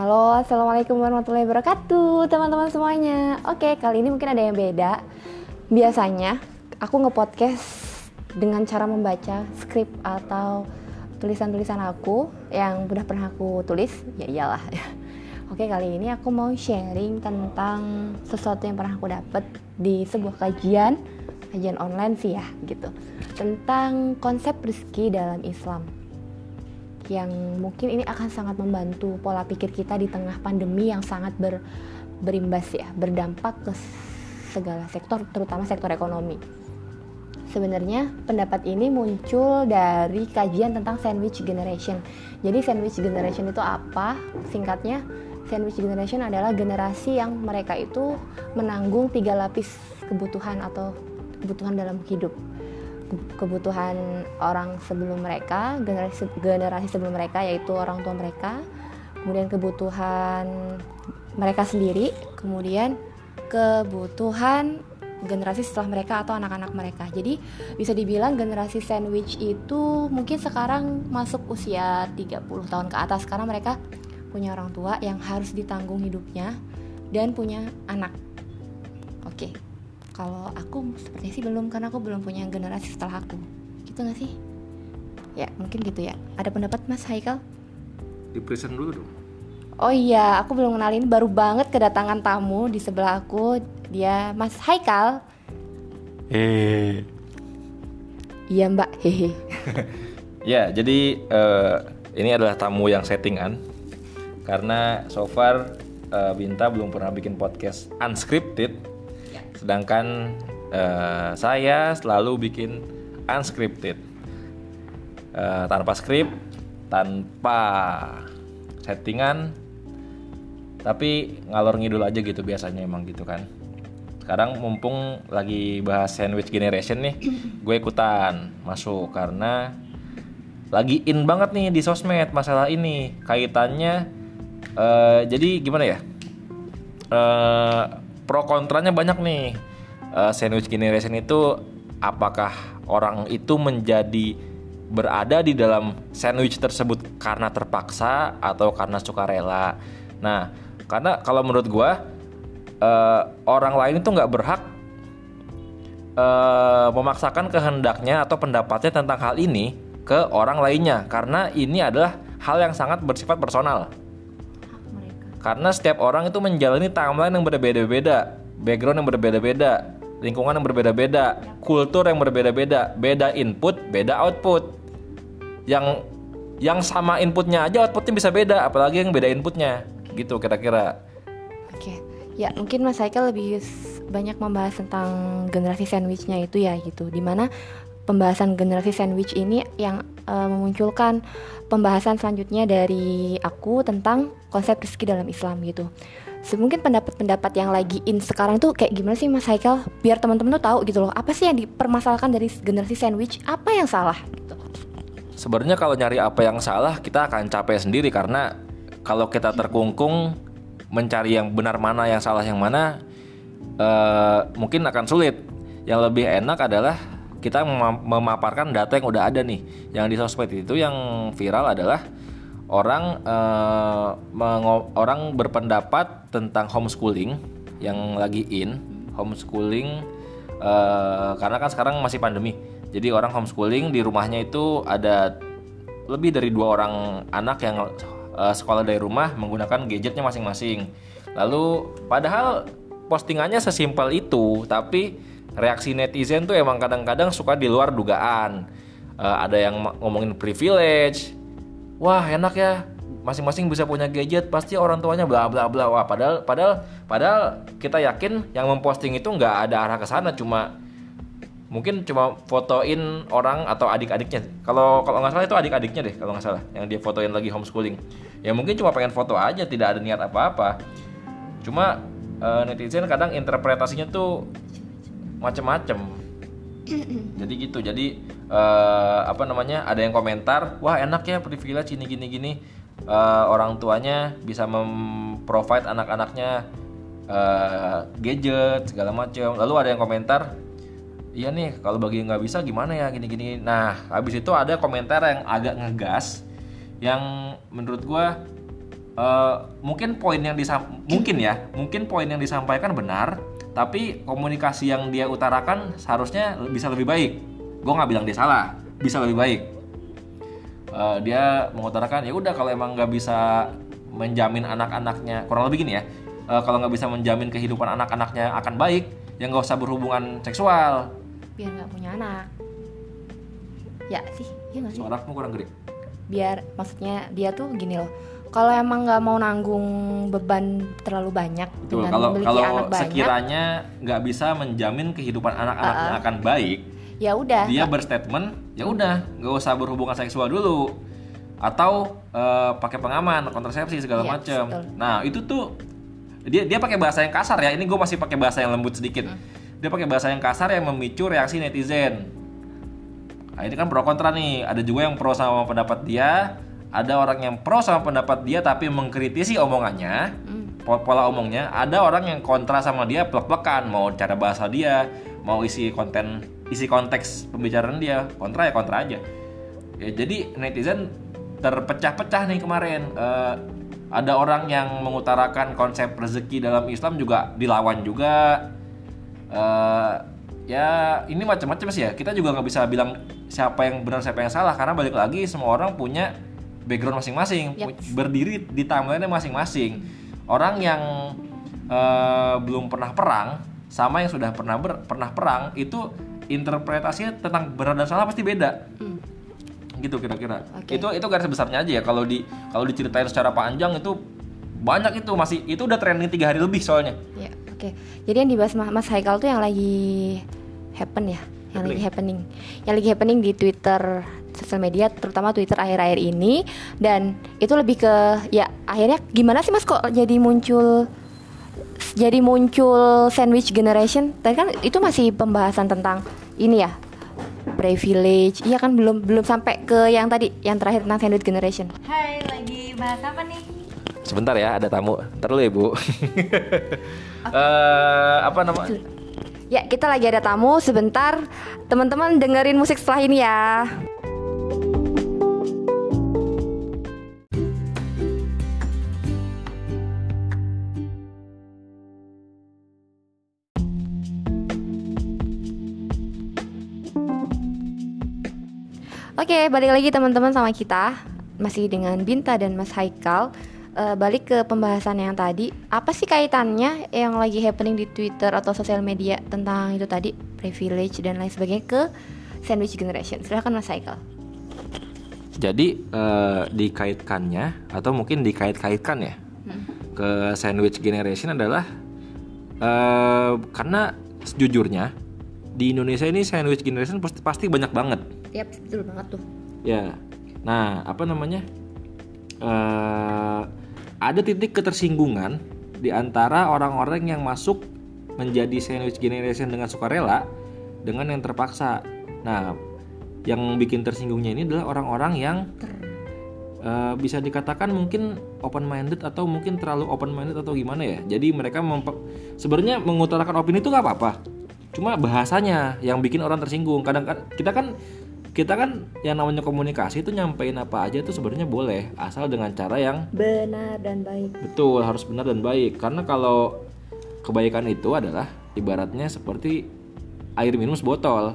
Halo, Assalamualaikum warahmatullahi wabarakatuh teman-teman semuanya. Oke, kali ini mungkin ada yang beda. Biasanya aku nge-podcast dengan cara membaca skrip atau tulisan-tulisan aku yang udah pernah aku tulis. Ya iyalah. Oke, kali ini aku mau sharing tentang sesuatu yang pernah aku dapat di sebuah kajian Kajian online sih ya, gitu. Tentang konsep rezeki dalam Islam yang mungkin ini akan sangat membantu pola pikir kita di tengah pandemi yang sangat ber, berimbas ya, berdampak ke segala sektor, terutama sektor ekonomi. Sebenarnya pendapat ini muncul dari kajian tentang sandwich generation. Jadi sandwich generation itu apa? Singkatnya, sandwich generation adalah generasi yang mereka itu menanggung tiga lapis kebutuhan atau kebutuhan dalam hidup kebutuhan orang sebelum mereka, generasi generasi sebelum mereka yaitu orang tua mereka, kemudian kebutuhan mereka sendiri, kemudian kebutuhan generasi setelah mereka atau anak-anak mereka. Jadi bisa dibilang generasi sandwich itu mungkin sekarang masuk usia 30 tahun ke atas karena mereka punya orang tua yang harus ditanggung hidupnya dan punya anak. Oke. Okay kalau aku sepertinya sih belum karena aku belum punya generasi setelah aku. Gitu gak sih? Ya mungkin gitu ya. Ada pendapat mas Haikal? Di present dulu dong. Oh iya aku belum kenalin. Baru banget kedatangan tamu di sebelah aku. Dia mas Haikal. Hehe. Iya mbak. Hehe. Ya jadi uh, ini adalah tamu yang settingan. Karena so far uh, Binta belum pernah bikin podcast unscripted sedangkan uh, saya selalu bikin unscripted. Uh, tanpa skrip tanpa settingan tapi ngalor ngidul aja gitu biasanya emang gitu kan. Sekarang mumpung lagi bahas sandwich generation nih gue ikutan masuk karena lagi in banget nih di sosmed masalah ini. Kaitannya uh, jadi gimana ya? Uh, pro kontranya banyak nih. Uh, sandwich generation itu apakah orang itu menjadi berada di dalam sandwich tersebut karena terpaksa atau karena sukarela? Nah karena kalau menurut gue uh, orang lain itu nggak berhak uh, memaksakan kehendaknya atau pendapatnya tentang hal ini ke orang lainnya. Karena ini adalah hal yang sangat bersifat personal karena setiap orang itu menjalani timeline yang berbeda-beda, background yang berbeda-beda, lingkungan yang berbeda-beda, kultur yang berbeda-beda, beda input, beda output. Yang yang sama inputnya aja outputnya bisa beda, apalagi yang beda inputnya, gitu kira-kira. Oke, ya mungkin Mas Haikal lebih banyak membahas tentang generasi sandwichnya itu ya gitu, di mana pembahasan generasi sandwich ini yang uh, memunculkan pembahasan selanjutnya dari aku tentang konsep rezeki dalam Islam gitu. Mungkin pendapat-pendapat yang lagi in sekarang tuh kayak gimana sih Mas Haikal? Biar teman-teman tuh tahu gitu loh, apa sih yang dipermasalahkan dari generasi sandwich? Apa yang salah gitu. Sebenarnya kalau nyari apa yang salah, kita akan capek sendiri karena kalau kita terkungkung mencari yang benar mana, yang salah yang mana, uh, mungkin akan sulit. Yang lebih enak adalah kita memaparkan data yang udah ada nih yang di sosmed itu yang viral adalah orang uh, orang berpendapat tentang homeschooling yang lagi in homeschooling uh, karena kan sekarang masih pandemi jadi orang homeschooling di rumahnya itu ada lebih dari dua orang anak yang uh, sekolah dari rumah menggunakan gadgetnya masing-masing lalu padahal postingannya sesimpel itu tapi reaksi netizen tuh emang kadang-kadang suka di luar dugaan. Uh, ada yang ngomongin privilege. Wah, enak ya. Masing-masing bisa punya gadget, pasti orang tuanya bla bla bla. Wah, padahal padahal padahal kita yakin yang memposting itu nggak ada arah ke sana, cuma mungkin cuma fotoin orang atau adik-adiknya. Kalau kalau nggak salah itu adik-adiknya deh, kalau nggak salah, yang dia fotoin lagi homeschooling. Ya mungkin cuma pengen foto aja, tidak ada niat apa-apa. Cuma uh, netizen kadang interpretasinya tuh macem-macem jadi gitu jadi uh, apa namanya ada yang komentar wah enak ya privilege ini gini gini. Uh, orang tuanya bisa memprovide anak-anaknya uh, gadget segala macam lalu ada yang komentar iya nih kalau bagi nggak bisa gimana ya gini gini. Nah habis itu ada komentar yang agak ngegas yang menurut gue eh, mungkin poin yang disam mungkin ya mungkin poin yang disampaikan benar tapi komunikasi yang dia utarakan seharusnya bisa lebih baik gue nggak bilang dia salah bisa lebih baik. Eh, dia mengutarakan ya udah kalau emang nggak bisa menjamin anak-anaknya kurang lebih gini ya eh, kalau nggak bisa menjamin kehidupan anak-anaknya akan baik ya nggak usah berhubungan seksual. Biar nggak punya anak. Ya sih ya nggak sih? Suaramu kurang gede. Biar maksudnya dia tuh gini loh kalau emang nggak mau nanggung beban terlalu banyak Betul, dengan kalau memiliki kalau anak banyak sekiranya nggak bisa menjamin kehidupan anak-anaknya akan baik, ya udah dia berstatement, ya udah nggak usah berhubungan seksual dulu, atau eh, pakai pengaman, kontrasepsi segala Iya, macam. Nah itu tuh dia dia pakai bahasa yang kasar ya. Ini gue masih pakai bahasa yang lembut sedikit. Hmm. Dia pakai bahasa yang kasar yang memicu reaksi netizen. Nah ini kan pro kontra nih. Ada juga yang pro sama pendapat dia, ada orang yang pro sama pendapat dia tapi mengkritisi omongannya, Hmm. po- pola omongnya. Ada orang yang kontra sama dia plek-plekan, mau cara bahasa dia, mau isi konten, isi konteks pembicaraan dia, kontra ya kontra aja. Ya, jadi netizen terpecah-pecah nih kemarin. Eh, ada orang yang mengutarakan konsep rezeki dalam Islam juga dilawan juga. Eh, ya ini macam-macam sih ya. Kita juga nggak bisa bilang siapa yang benar siapa yang salah karena balik lagi semua orang punya background masing-masing, pu- berdiri di timeline masing-masing. Orang yang eh, belum pernah perang sama yang sudah pernah ber- pernah perang itu interpretasinya tentang benar dan salah pasti beda Hmm. gitu kira-kira Oke. itu itu garis besarnya aja ya kalau di kalau diceritain secara panjang itu banyak itu masih itu udah trending tiga hari lebih soalnya Ya, oke. Jadi yang dibahas Ma- Mas Haikal tuh yang lagi happen ya, yang lagi happening. Yang lagi happening di Twitter sosial media terutama Twitter akhir-akhir ini dan itu lebih ke ya akhirnya gimana sih Mas kok jadi muncul jadi muncul sandwich generation? Tadi kan itu masih pembahasan tentang ini ya privilege. Iya kan belum belum sampai ke yang tadi yang terakhir tentang sandwich generation. Hai, lagi bahas apa nih? sebentar ya ada tamu ntar dulu ya bu Eh, apa nama Ya, kita lagi ada tamu sebentar. Teman-teman dengerin musik setelah ini ya. Oke, balik lagi teman-teman sama kita. Masih dengan Binta dan Mas Haikal. Eh, balik ke pembahasan yang tadi, apa sih kaitannya yang lagi happening di Twitter atau sosial media tentang itu tadi privilege dan lain sebagainya ke sandwich generation? Silahkan Mas Haikal. jadi eh, dikaitkannya atau mungkin dikait-kaitkan ya ke sandwich generation adalah eh, karena sejujurnya di Indonesia ini sandwich generation pasti pasti banyak banget Yap, betul banget tuh. Ya, nah apa namanya? Eh, ada titik ketersinggungan di antara orang-orang yang masuk menjadi sandwich generation dengan sukarela dengan yang terpaksa. Nah, yang bikin tersinggungnya ini adalah orang-orang yang eh, bisa dikatakan mungkin open minded atau mungkin terlalu open minded atau gimana ya. Jadi mereka sebenarnya mengutarakan opini itu nggak apa-apa. Cuma bahasanya yang bikin orang tersinggung. Kadang kan kita kan kita kan yang namanya komunikasi itu nyampein apa aja itu sebenarnya boleh asal dengan cara yang Benar dan baik. betul harus benar dan baik. Karena kalau kebaikan itu adalah ibaratnya seperti air minum sebotol.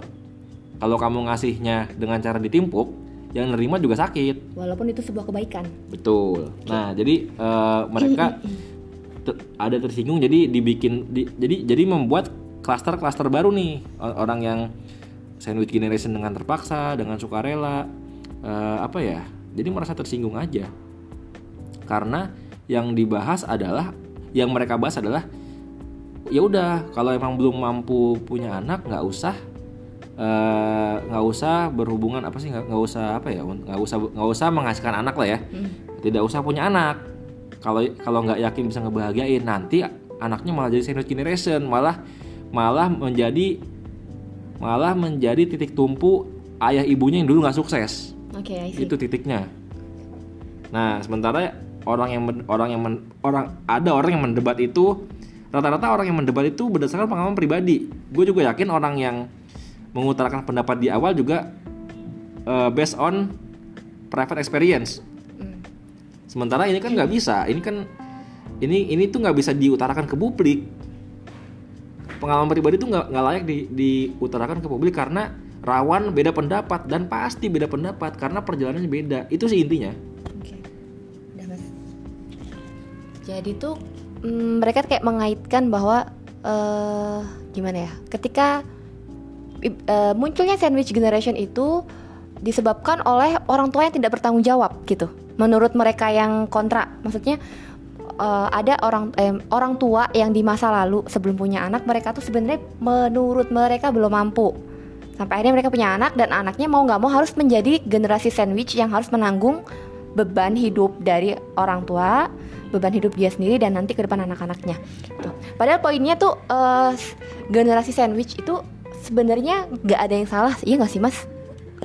Kalau kamu ngasihnya dengan cara ditimpuk, yang nerima juga sakit. Walaupun itu sebuah kebaikan. Betul. Nah, jadi eh, mereka ada tersinggung jadi dibikin di- jadi jadi membuat klaster-klaster baru nih orang yang sandwich generation dengan terpaksa, dengan sukarela eh, apa ya? Jadi merasa tersinggung aja. Karena yang dibahas adalah yang mereka bahas adalah ya udah kalau emang belum mampu punya anak nggak usah eh, nggak usah berhubungan apa sih nggak usah apa ya nggak usah nggak usah menghasilkan anak lah ya tidak usah punya anak kalau kalau nggak yakin bisa ngebahagiain nanti anaknya malah jadi sandwich generation malah malah menjadi malah menjadi titik tumpu ayah ibunya yang dulu nggak sukses Oke, see. itu titiknya nah sementara orang yang men- orang yang men- orang ada orang yang mendebat itu rata-rata orang yang mendebat itu berdasarkan pengalaman pribadi gue juga yakin orang yang mengutarakan pendapat di awal juga eh, based on private experience Hmm. Sementara ini kan nggak bisa. Ini kan ini ini tuh nggak bisa diutarakan ke publik. Pengalaman pribadi tuh nggak layak di, diutarakan ke publik karena rawan beda pendapat dan pasti beda pendapat karena perjalanannya beda. Itu sih intinya. Mas. Jadi tuh mm, mereka kayak mengaitkan bahwa eh gimana ya? Ketika eh, munculnya sandwich generation itu disebabkan oleh orang tua yang tidak bertanggung jawab gitu. Menurut mereka yang kontra, maksudnya eh, ada orang eh, orang tua yang di masa lalu sebelum punya anak mereka tuh sebenarnya menurut mereka belum mampu. Sampai akhirnya mereka punya anak dan anaknya mau nggak mau harus menjadi generasi sandwich yang harus menanggung beban hidup dari orang tua, beban hidup dia sendiri dan nanti ke depan anak-anaknya. Tuh. Padahal poinnya tuh eh, generasi sandwich itu sebenarnya nggak ada yang salah, iya nggak sih mas?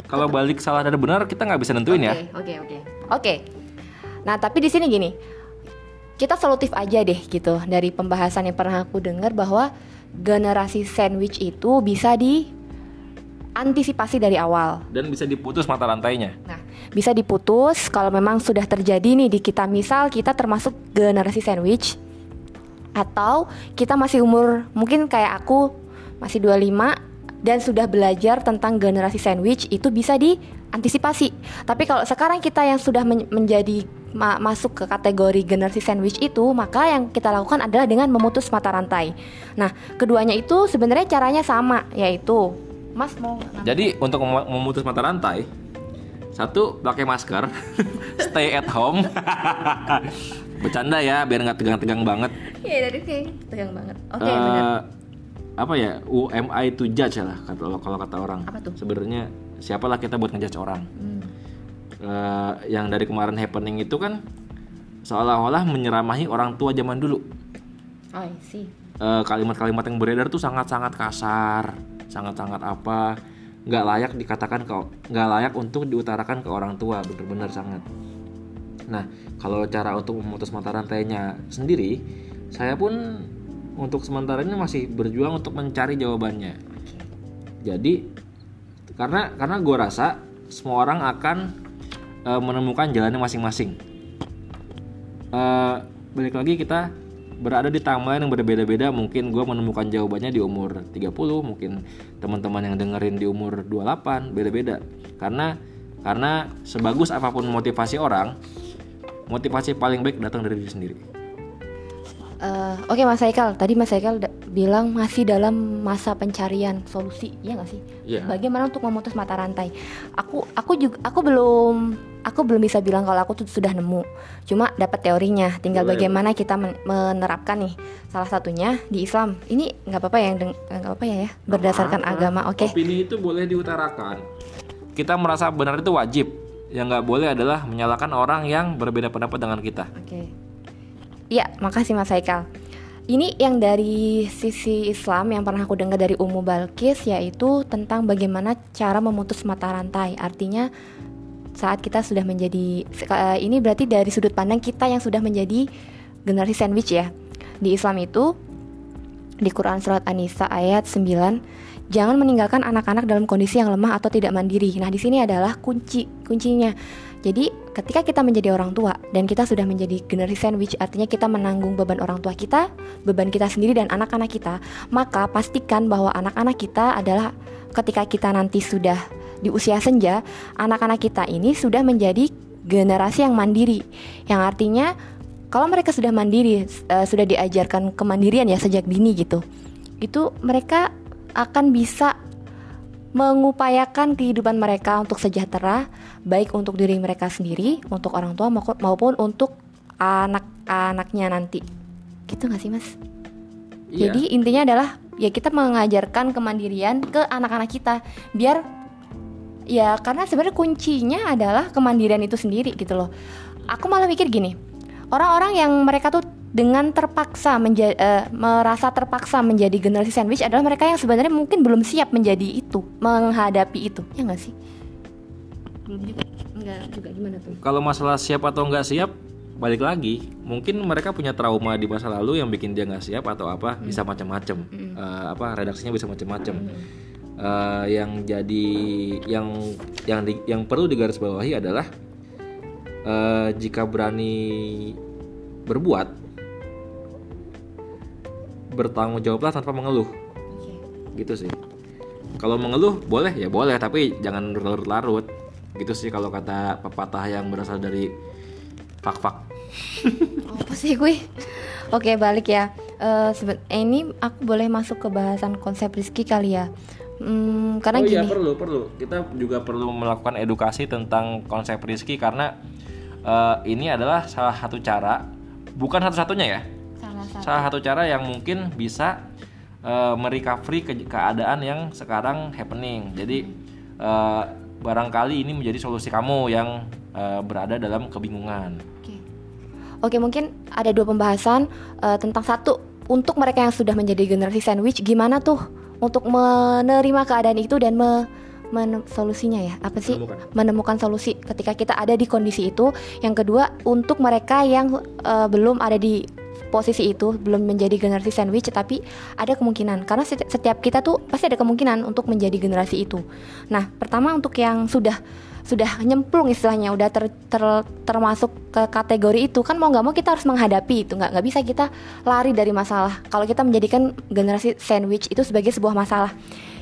Kalau balik salah dan benar kita nggak bisa nentuin ya. Oke, oke, oke. Nah, tapi di sini gini. Kita solutif aja deh gitu dari pembahasan yang pernah aku dengar bahwa generasi sandwich itu bisa diantisipasi dari awal. Dan bisa diputus mata rantainya. Nah, bisa diputus kalau memang sudah terjadi nih di kita misal kita termasuk generasi sandwich atau kita masih umur mungkin kayak aku masih 25 dan sudah belajar tentang generasi sandwich itu bisa diantisipasi. Tapi kalau sekarang kita yang sudah men- menjadi ma- masuk ke kategori generasi sandwich itu, maka yang kita lakukan adalah dengan memutus mata rantai. Nah, keduanya itu sebenarnya caranya sama, yaitu Mas mau Jadi untuk mem- memutus mata rantai, satu pakai masker, stay at home. Bercanda ya, biar nggak tegang-tegang banget. Iya dari kayak tegang banget. Oke Eh, benar. Apa ya? UMI to judge lah kalau kata orang. Apa tuh? Sebenarnya siapalah kita buat ngejudge orang. Hmm. Eh, yang dari kemarin happening itu kan seolah-olah menyeramahi orang tua zaman dulu. Oh sih. Eh, kalimat-kalimat yang beredar tuh sangat-sangat kasar, sangat-sangat apa, nggak layak dikatakan ke, nggak layak untuk diutarakan ke orang tua, bener-bener sangat. Nah, kalau cara untuk memutus mata rantainya sendiri, saya pun untuk sementara ini masih berjuang untuk mencari jawabannya. Jadi, karena karena gue rasa semua orang akan eh, menemukan jalannya masing-masing. Eh, balik lagi kita berada di timeline yang berbeda-beda. Mungkin gue menemukan jawabannya di umur 30 mungkin teman-teman yang dengerin di umur 28 beda-beda. Karena karena sebagus apa pun motivasi orang motivasi paling baik datang dari diri sendiri Eh, Oke Mas Haikal, tadi Mas Haikal bilang masih dalam masa pencarian solusi, iya nggak sih? Iya. Bagaimana untuk memutus mata rantai? Aku aku juga aku belum aku belum bisa bilang kalau aku tuh sudah nemu. Cuma dapat teorinya, tinggal Boleh. bagaimana kita men- menerapkan nih. Salah satunya di Islam. Ini nggak apa-apa ya yang deng- nggak apa-apa ya ya berdasarkan Apa? agama. Oke. opini itu boleh diutarakan kita merasa benar itu wajib yang nggak boleh adalah menyalahkan orang yang berbeda pendapat dengan kita Oke. Iya, makasih Mas Haikal. Ini yang dari sisi Islam yang pernah aku dengar dari Ummu Balkis yaitu tentang bagaimana cara memutus mata rantai. Artinya saat kita sudah menjadi eh, ini berarti dari sudut pandang kita yang sudah menjadi generasi sandwich ya. Di Islam itu di Quran surat An-Nisa ayat 9 jangan meninggalkan anak-anak dalam kondisi yang lemah atau tidak mandiri. Nah, di sini adalah kunci kuncinya. Jadi, ketika kita menjadi orang tua dan kita sudah menjadi generasi sandwich, artinya kita menanggung beban orang tua kita, beban kita sendiri dan anak-anak kita, maka pastikan bahwa anak-anak kita adalah ketika kita nanti sudah di usia senja, anak-anak kita ini sudah menjadi generasi yang mandiri. Yang artinya kalau mereka sudah mandiri, eh, sudah diajarkan kemandirian ya sejak dini gitu. Itu mereka akan bisa mengupayakan kehidupan mereka untuk sejahtera, baik untuk diri mereka sendiri, untuk orang tua maupun untuk anak-anaknya nanti. Gitu gak sih mas? Iya. Jadi intinya adalah ya kita mengajarkan kemandirian ke anak-anak kita biar ya karena sebenarnya kuncinya adalah kemandirian itu sendiri gitu loh. Aku malah mikir gini, orang-orang yang mereka tuh dengan terpaksa menja- eh, merasa terpaksa menjadi generasi sandwich adalah mereka yang sebenarnya mungkin belum siap menjadi itu, menghadapi itu, ya nggak sih? Belum juga, enggak juga. Gimana tuh? kalau masalah siap atau nggak siap balik lagi. Mungkin mereka punya trauma di masa lalu yang bikin dia nggak siap atau apa bisa macam-macam. Eh, apa redaksinya bisa macam-macam. Eh, yang jadi yang yang di- yang perlu digarisbawahi adalah eh, jika berani berbuat bertanggung jawablah tanpa mengeluh. Gitu sih. Kalau mengeluh boleh. Ya boleh. Tapi jangan berlarut-larut. Gitu sih kalau kata pepatah yang berasal dari fak-fak. Apa sih gue? Oke balik ya. Seben- eh, ini aku boleh masuk ke bahasan konsep Rizky kali ya? Hmm, karena oh iya gini. perlu perlu. Kita juga perlu melakukan edukasi tentang konsep rizki karena eh, ini adalah salah satu cara bukan satu-satunya ya salah satu salah satu cara yang mungkin bisa eh, merecovery ke keadaan yang sekarang happening jadi eh, barangkali ini menjadi solusi kamu yang eh, berada dalam kebingungan Oke. Oke, mungkin ada dua pembahasan eh, tentang satu untuk mereka yang sudah menjadi generasi sandwich gimana tuh untuk menerima keadaan itu dan me, men- solusinya ya apa sih Menemukan. menemukan solusi ketika kita ada di kondisi itu. Yang kedua untuk mereka yang eh, belum ada di posisi itu belum menjadi generasi sandwich tapi ada kemungkinan. Karena seti- setiap kita tuh pasti ada kemungkinan untuk menjadi generasi itu. Nah, pertama untuk yang sudah sudah nyemplung istilahnya udah ter, ter- termasuk ke kategori itu kan mau nggak mau kita harus menghadapi itu. Nggak nggak bisa kita lari dari masalah. Kalau kita menjadikan generasi sandwich itu sebagai sebuah masalah.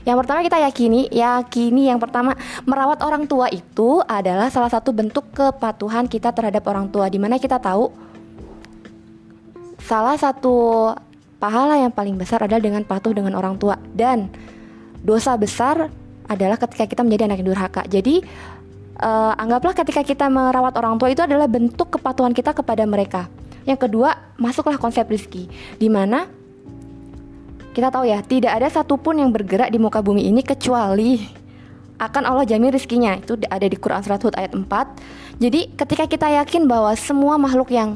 Yang pertama kita yakini yakini yang pertama merawat orang tua itu adalah salah satu bentuk kepatuhan kita terhadap orang tua. Di mana kita tahu salah satu pahala yang paling besar adalah dengan patuh dengan orang tua dan dosa besar adalah ketika kita menjadi anak yang durhaka. Jadi eh, anggaplah ketika kita merawat orang tua itu adalah bentuk kepatuhan kita kepada mereka. Yang kedua, masuklah konsep rizki, di mana kita tahu ya tidak ada satupun yang bergerak di muka bumi ini kecuali akan Allah jamin rizkinya itu ada di Quran surat Hud ayat 4 jadi ketika kita yakin bahwa semua makhluk yang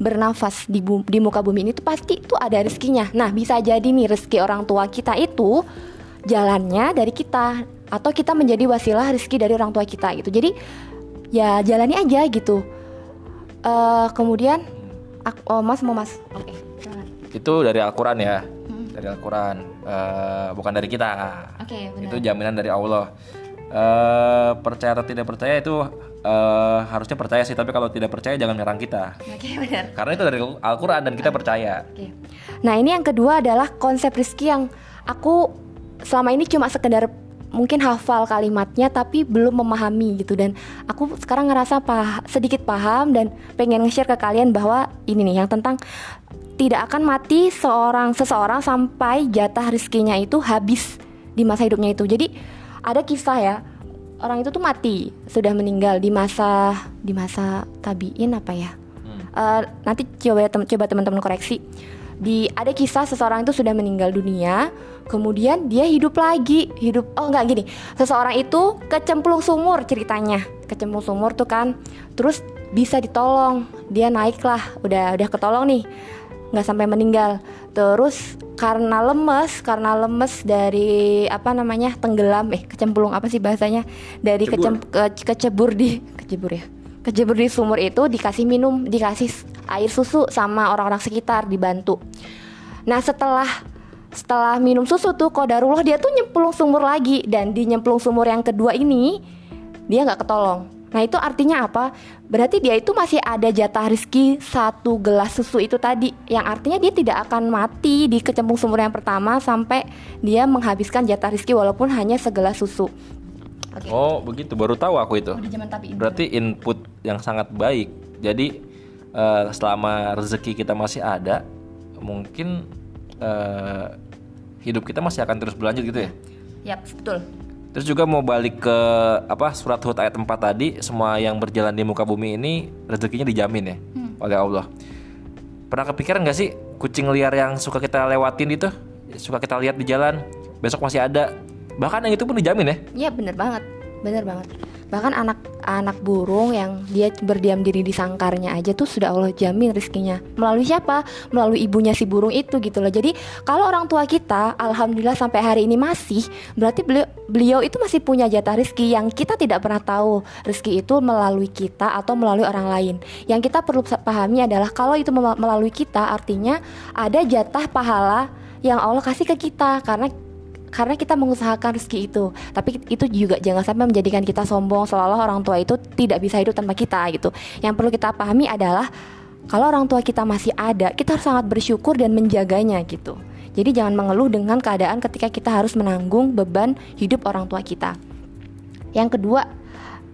bernafas di, bu- di muka bumi ini tuh pasti itu ada rezekinya. Nah, bisa jadi nih rezeki orang tua kita itu jalannya dari kita atau kita menjadi wasilah rezeki dari orang tua kita gitu. Jadi ya jalani aja gitu. Eh kemudian aku, oh Mas mau Mas. Oke. silakan. itu dari Al-Quran ya dari Al-Quran Eh, bukan dari kita Oke, benar. itu jaminan dari Allah Eh, percaya atau tidak percaya itu eh, harusnya percaya sih tapi kalau tidak percaya jangan menyerang kita Oke, benar. karena itu dari Al-Quran dan kita percaya Oke. Nah ini yang kedua adalah konsep rizki yang aku selama ini cuma sekedar mungkin hafal kalimatnya tapi belum memahami gitu dan aku sekarang ngerasa pah sedikit paham dan pengen nge-share ke kalian bahwa ini nih yang tentang tidak akan mati seorang seseorang sampai jatah rizkinya itu habis di masa hidupnya itu. Jadi ada kisah ya orang itu tuh mati sudah meninggal di masa di masa tabiin apa ya? Eh, nanti coba tem- coba teman-teman koreksi. Di ada kisah seseorang itu sudah meninggal dunia, kemudian dia hidup lagi, hidup oh enggak gini. Seseorang itu kecemplung sumur ceritanya. Kecemplung sumur tuh kan. Terus bisa ditolong. Dia naiklah, udah udah ketolong nih. Nggak sampai meninggal. Terus karena lemes, karena lemes dari apa namanya? tenggelam eh kecemplung apa sih bahasanya? Dari kecem, ke- kecebur di kecebur ya kejebur di sumur itu dikasih minum dikasih air susu sama orang-orang sekitar dibantu nah setelah setelah minum susu tuh kodarullah dia tuh nyemplung sumur lagi dan di nyemplung sumur yang kedua ini dia nggak ketolong nah itu artinya apa berarti dia itu masih ada jatah rizki satu gelas susu itu tadi yang artinya dia tidak akan mati di kecemplung sumur yang pertama sampai dia menghabiskan jatah rizki walaupun hanya segelas susu Oke. oh begitu baru tahu aku itu tabiin. berarti input yang sangat baik jadi eh, selama rezeki kita masih ada mungkin eh, hidup kita masih akan terus berlanjut gitu ya Yap, betul. Terus juga mau balik ke apa surat Hud ayat 4 tadi, semua yang berjalan di muka bumi ini rezekinya dijamin ya oleh Allah. Pernah kepikiran nggak sih kucing liar yang suka kita lewatin itu, suka kita lihat di jalan, besok masih ada. Bahkan yang itu pun dijamin ya. Iya bener banget, bener banget. Bahkan anak-anak burung yang dia berdiam diri di sangkarnya aja tuh sudah Allah jamin rizkinya. Melalui siapa? Melalui ibunya si burung itu gitu loh. Jadi kalau orang tua kita, alhamdulillah sampai hari ini masih, berarti beliau, beliau itu masih punya jatah rizki yang kita tidak pernah tahu. Rizki itu melalui kita atau melalui orang lain. Yang kita perlu pahami adalah kalau itu melalui kita, artinya ada jatah pahala yang Allah kasih ke kita karena karena kita mengusahakan rezeki itu. Tapi itu juga jangan sampai menjadikan kita sombong seolah-olah orang tua itu tidak bisa hidup tanpa kita gitu. Yang perlu kita pahami adalah kalau orang tua kita masih ada kita harus sangat bersyukur dan menjaganya gitu. Jadi jangan mengeluh dengan keadaan ketika kita harus menanggung beban hidup orang tua kita. Yang kedua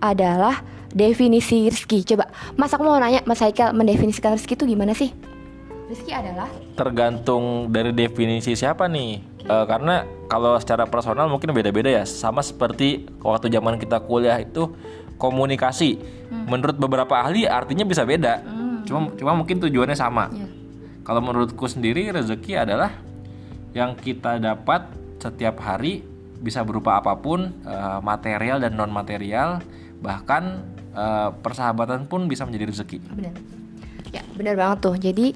adalah definisi rezeki. Coba mas aku mau nanya mas Haikal mendefinisikan rezeki itu gimana sih rezeki adalah? Tergantung dari definisi siapa nih. Uh, karena kalau secara personal mungkin beda-beda ya. Sama seperti waktu zaman kita kuliah itu komunikasi. Hmm. menurut beberapa ahli artinya bisa beda. Hmm. cuma cuma mungkin tujuannya sama. Yeah. kalau menurutku sendiri rezeki adalah yang kita dapat setiap hari bisa berupa apa pun uh, material dan non material bahkan uh, persahabatan pun bisa menjadi rezeki. Benar ya benar banget tuh jadi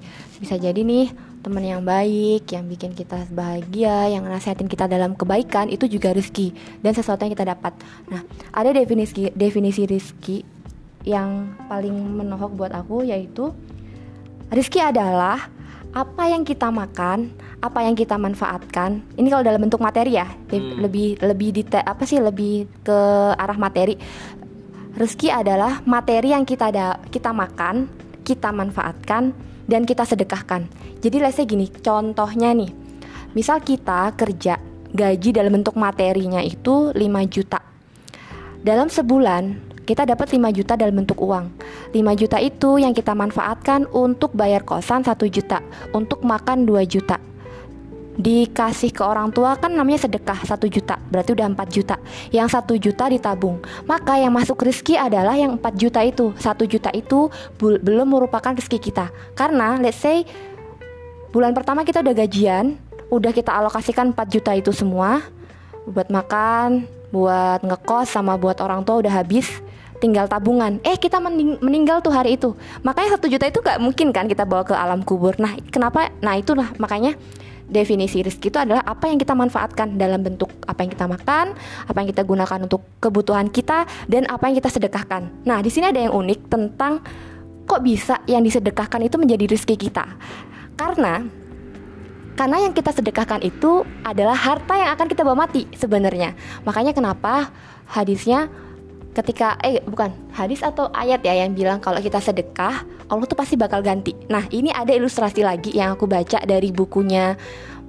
bisa jadi nih teman yang baik, yang bikin kita bahagia, yang nasihatin kita dalam kebaikan itu juga rezeki dan sesuatu yang kita dapat. Nah, ada definisi definisi rezeki yang paling menohok buat aku yaitu rezeki adalah apa yang kita makan, apa yang kita manfaatkan. Ini kalau dalam bentuk materi ya, hmm. lebih lebih detail apa sih lebih ke arah materi. Rezeki adalah materi yang kita ada kita makan, kita manfaatkan dan kita sedekahkan. Jadi say gini, contohnya nih. Misal kita kerja gaji dalam bentuk materinya itu 5 juta. Dalam sebulan kita dapat 5 juta dalam bentuk uang 5 juta itu yang kita manfaatkan untuk bayar kosan 1 juta Untuk makan 2 juta dikasih ke orang tua kan namanya sedekah satu juta. Berarti udah 4 juta. Yang satu juta ditabung. Maka yang masuk rezeki adalah yang 4 juta itu. Satu juta itu belum merupakan rezeki kita. Karena let's say bulan pertama kita udah gajian udah kita alokasikan 4 juta itu semua buat makan buat ngekos sama buat orang tua udah habis tinggal tabungan. Eh kita mening meninggal tuh hari itu. Makanya satu juta itu gak mungkin kan kita bawa ke alam kubur. Nah kenapa? Nah itulah. Makanya definisi rezeki itu adalah apa yang kita manfaatkan dalam bentuk apa yang kita makan, apa yang kita gunakan untuk kebutuhan kita dan apa yang kita sedekahkan. Nah, di sini ada yang unik tentang kok bisa yang disedekahkan itu menjadi rezeki kita. Karena karena yang kita sedekahkan itu adalah harta yang akan kita bawa mati sebenarnya. Makanya kenapa hadisnya ketika eh bukan hadis atau ayat ya yang bilang kalau kita sedekah Allah tuh pasti bakal ganti. Nah ini ada ilustrasi lagi yang aku baca dari bukunya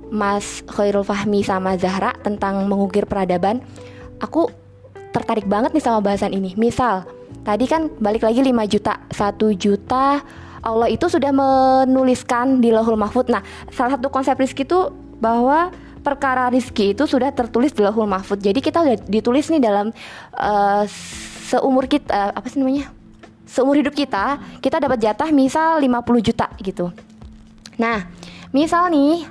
Mas Khairul Fahmi sama Zahra tentang mengukir peradaban. Aku tertarik banget nih sama bahasan ini. Misal tadi kan balik lagi 5 juta, 1 juta Allah itu sudah menuliskan di Lauhul Mahfud. Nah salah satu konsep rizki itu bahwa perkara rizki itu sudah tertulis di lahul mahfud. Jadi kita udah ditulis nih dalam uh, seumur kita uh, apa sih namanya? Seumur hidup kita kita dapat jatah misal 50 juta gitu. Nah misal nih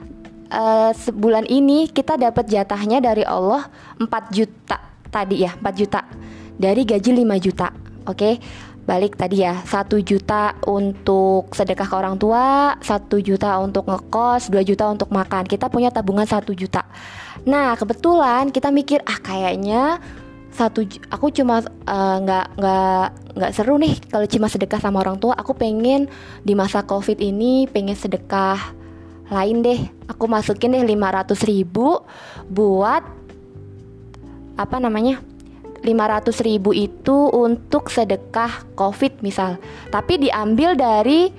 uh, sebulan ini kita dapat jatahnya dari Allah 4 juta tadi ya 4 juta. Dari gaji 5 juta oke? okay? Balik tadi ya. Satu juta untuk sedekah ke orang tua satu juta untuk ngekos dua juta untuk makan. Kita punya tabungan satu juta. Nah kebetulan kita mikir ah kayaknya satu aku cuma eh, nggak uh, nggak nggak seru nih kalau cuma sedekah sama orang tua. Aku pengen di masa covid ini pengen sedekah lain deh. Aku masukin deh 500 ribu buat apa namanya 500 ribu itu untuk sedekah covid misal tapi diambil dari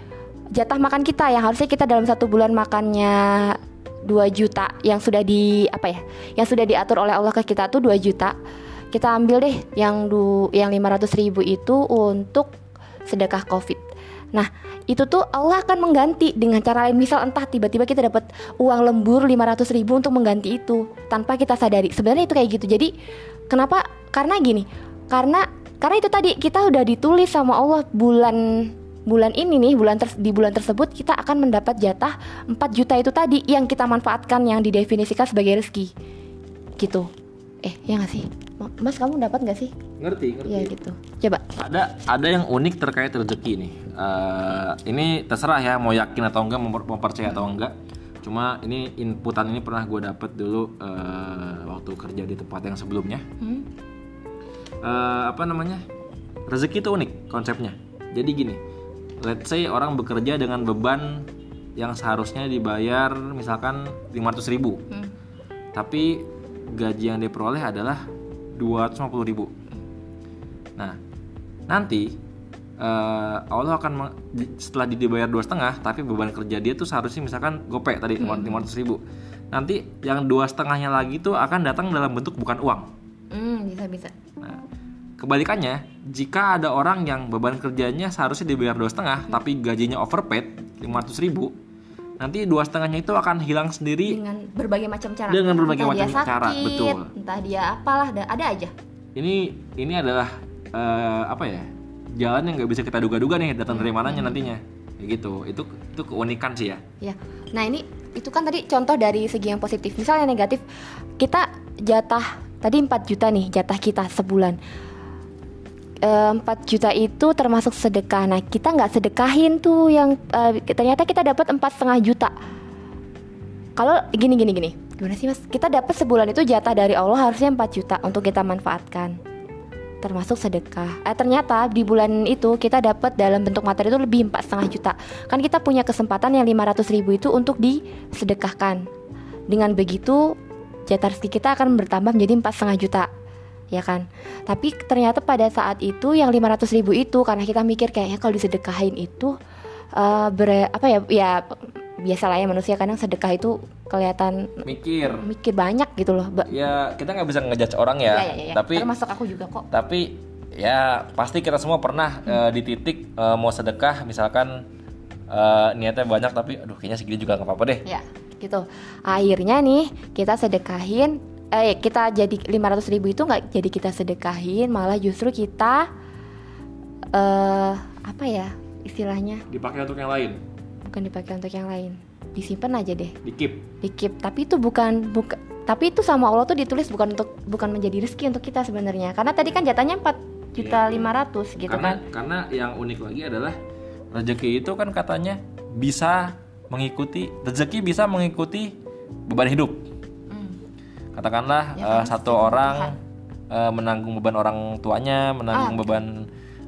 jatah makan kita yang harusnya kita dalam satu bulan makannya 2 juta yang sudah di apa ya yang sudah diatur oleh Allah ke kita tuh 2 juta kita ambil deh yang du, yang 500 ribu itu untuk sedekah covid Nah, itu tuh Allah akan mengganti dengan cara lain. Misal entah tiba-tiba kita dapat uang lembur 500 ribu untuk mengganti itu tanpa kita sadari. Sebenarnya itu kayak gitu. Jadi Kenapa? Karena gini, karena karena itu tadi kita udah ditulis sama Allah bulan bulan ini nih bulan ter, di bulan tersebut kita akan mendapat jatah 4 juta itu tadi yang kita manfaatkan yang didefinisikan sebagai rezeki. Gitu. Eh ya nggak sih? Mas kamu dapat nggak sih? Ngerti ngerti. Ya gitu. Coba. Ada ada yang unik terkait rezeki nih. Uh, ini terserah ya mau yakin atau enggak mau percaya atau enggak. Cuma ini inputan ini pernah gue dapet dulu uh, waktu kerja di tempat yang sebelumnya. Hmm? Uh, apa namanya rezeki itu unik konsepnya jadi gini let's say orang bekerja dengan beban yang seharusnya dibayar misalkan 500 ribu hmm. tapi gaji yang dia peroleh adalah 250 ribu. Nah, nanti eh, Allah akan setelah dibayar dua setengah, tapi beban kerja dia tuh seharusnya misalkan gopek tadi 500 ribu. Nanti yang dua setengahnya lagi tuh akan datang dalam bentuk bukan uang. Hmm, bisa bisa. Nah, kebalikannya, jika ada orang yang beban kerjanya seharusnya dibayar dua setengah, tapi gajinya overpaid 500 ribu, nanti dua setengahnya itu akan hilang sendiri. Dengan berbagai macam cara. Dengan berbagai entah dia macam cara, sakit, betul. Entah dia apalah, da- ada aja. Ini ini adalah eh, apa ya? Jalan yang nggak bisa kita duga-duga nih datang dari mananya nantinya. Kayak gitu. Itu itu keunikan sih ya. Ya. Nah, ini itu kan tadi contoh dari segi yang positif. Misalnya negatif, kita jatah tadi 4 juta nih jatah kita sebulan. Eh, 4 juta itu termasuk sedekah. Nah, kita nggak sedekahin tuh yang eh, ternyata kita dapat empat setengah juta. Kalau gini gini gini, gimana sih mas? Kita dapat sebulan itu jatah dari Allah harusnya 4 juta untuk kita manfaatkan, termasuk sedekah. Eh ternyata di bulan itu kita dapat dalam bentuk materi itu lebih empat setengah juta. Kan kita punya kesempatan yang 500 ribu itu untuk disedekahkan. Dengan begitu jatah rezeki kita akan bertambah menjadi empat setengah juta ya kan tapi ternyata pada saat itu yang 500 ribu itu karena kita mikir kayaknya kalau disedekahin itu eh ber apa ya ya biasalah ya manusia kadang sedekah itu kelihatan Mikir. mikir banyak gitu loh Ba- Ya kita nggak bisa ngejudge orang ya. ya, ya, ya. Tapi termasuk aku juga kok tapi ya pasti kita semua pernah eh, di titik eh, mau sedekah misalkan eh, niatnya banyak tapi aduh kayaknya segini juga nggak apa-apa deh. ya gitu akhirnya nih kita sedekahin eh kita jadi 500 ribu itu nggak jadi kita sedekahin malah justru kita eh apa ya istilahnya Dipakai untuk yang lain. bukan dipakai untuk yang lain disimpan aja deh Di keep. di keep tapi itu bukan buka, tapi itu sama Allah tuh ditulis bukan untuk bukan menjadi rezeki untuk kita sebenarnya karena tadi kan jatahnya 4 juta Iya. 500 gitu karena kan karena yang unik lagi adalah rezeki itu kan katanya bisa mengikuti rezeki bisa mengikuti beban hidup. Katakanlah Ya kan, satu orang eh, menanggung beban orang tuanya, menanggung Ah, beban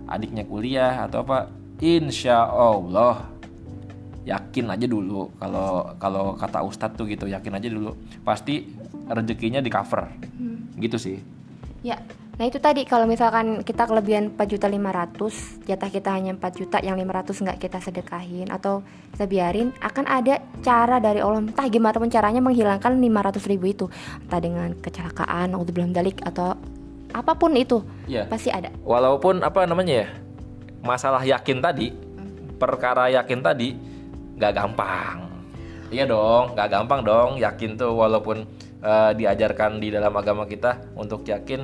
adiknya kuliah atau apa, insya Allah yakin aja dulu kalau kalau kata Ustadz tuh gitu yakin aja dulu. Pasti rezekinya di cover. Hmm. gitu sih Ya, nah itu tadi kalau misalkan kita kelebihan 4 juta 500, jatah kita hanya 4 juta, yang 500 nggak kita sedekahin atau kita biarin, akan ada cara dari Allah, entah gimana pun caranya menghilangkan 500 ribu itu, entah dengan kecelakaan, belum dalik atau apa pun itu, Iya. pasti ada. walaupun apa namanya ya masalah yakin tadi perkara yakin tadi nggak gampang iya dong nggak gampang dong yakin tuh walaupun eh, diajarkan di dalam agama kita untuk yakin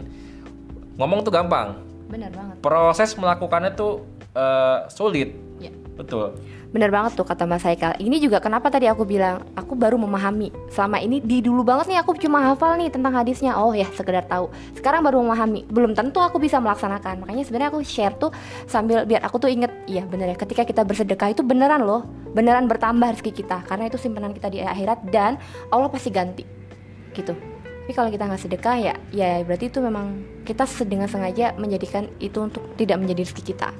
ngomong tuh gampang Bener banget. proses melakukannya tuh eh, sulit Ya. betul Bener banget tuh kata Mas Haikal. Ini juga kenapa tadi aku bilang aku baru memahami. Selama ini di dulu banget nih aku cuma hafal nih tentang hadisnya. Oh ya sekedar tahu. Sekarang baru memahami. Belum tentu aku bisa melaksanakan. Makanya sebenarnya aku share tuh sambil biar aku tuh inget. Iya bener ya. Ketika kita bersedekah itu beneran loh. Beneran bertambah rezeki kita. Karena itu simpanan kita di akhirat dan Allah pasti ganti. Gitu. Tapi kalau kita nggak sedekah ya, ya berarti itu memang kita dengan sengaja menjadikan itu untuk tidak menjadi rezeki kita.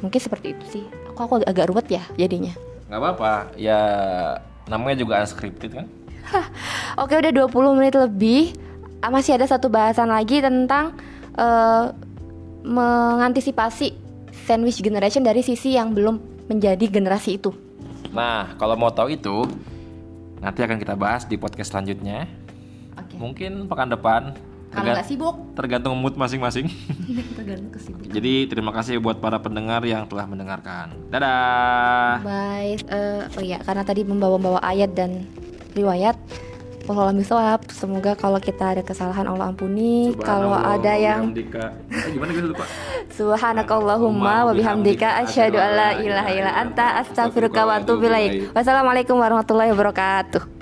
Mungkin seperti itu sih. Aku aku agak, agak ruwet ya jadinya. nggak apa-apa ya namanya juga unscripted kan Oke udah 20 menit lebih Ah, Masih ada satu bahasan lagi tentang eh, Mengantisipasi sandwich generation dari sisi yang belum menjadi generasi itu nah kalau mau tahu itu nanti akan kita bahas di podcast selanjutnya mungkin pekan depan Kalau nggak sibuk tergantung mood masing-masing Tergantung kesibukan Jadi terima kasih buat para pendengar yang telah mendengarkan. Dadah. Bye Eh, Oh iya karena tadi membawa-bawa ayat dan riwayat Wallahualam bishawab. Semoga kalau kita ada kesalahan Allah ampuni Kalau ada yang. Eh, gimana gitu lupa? Subhanakallahumma wa bihamdika asyhadu an la ilaha illa anta astaghfiruka wa atubu ilaik. Wassalamualaikum warahmatullahi wabarakatuh.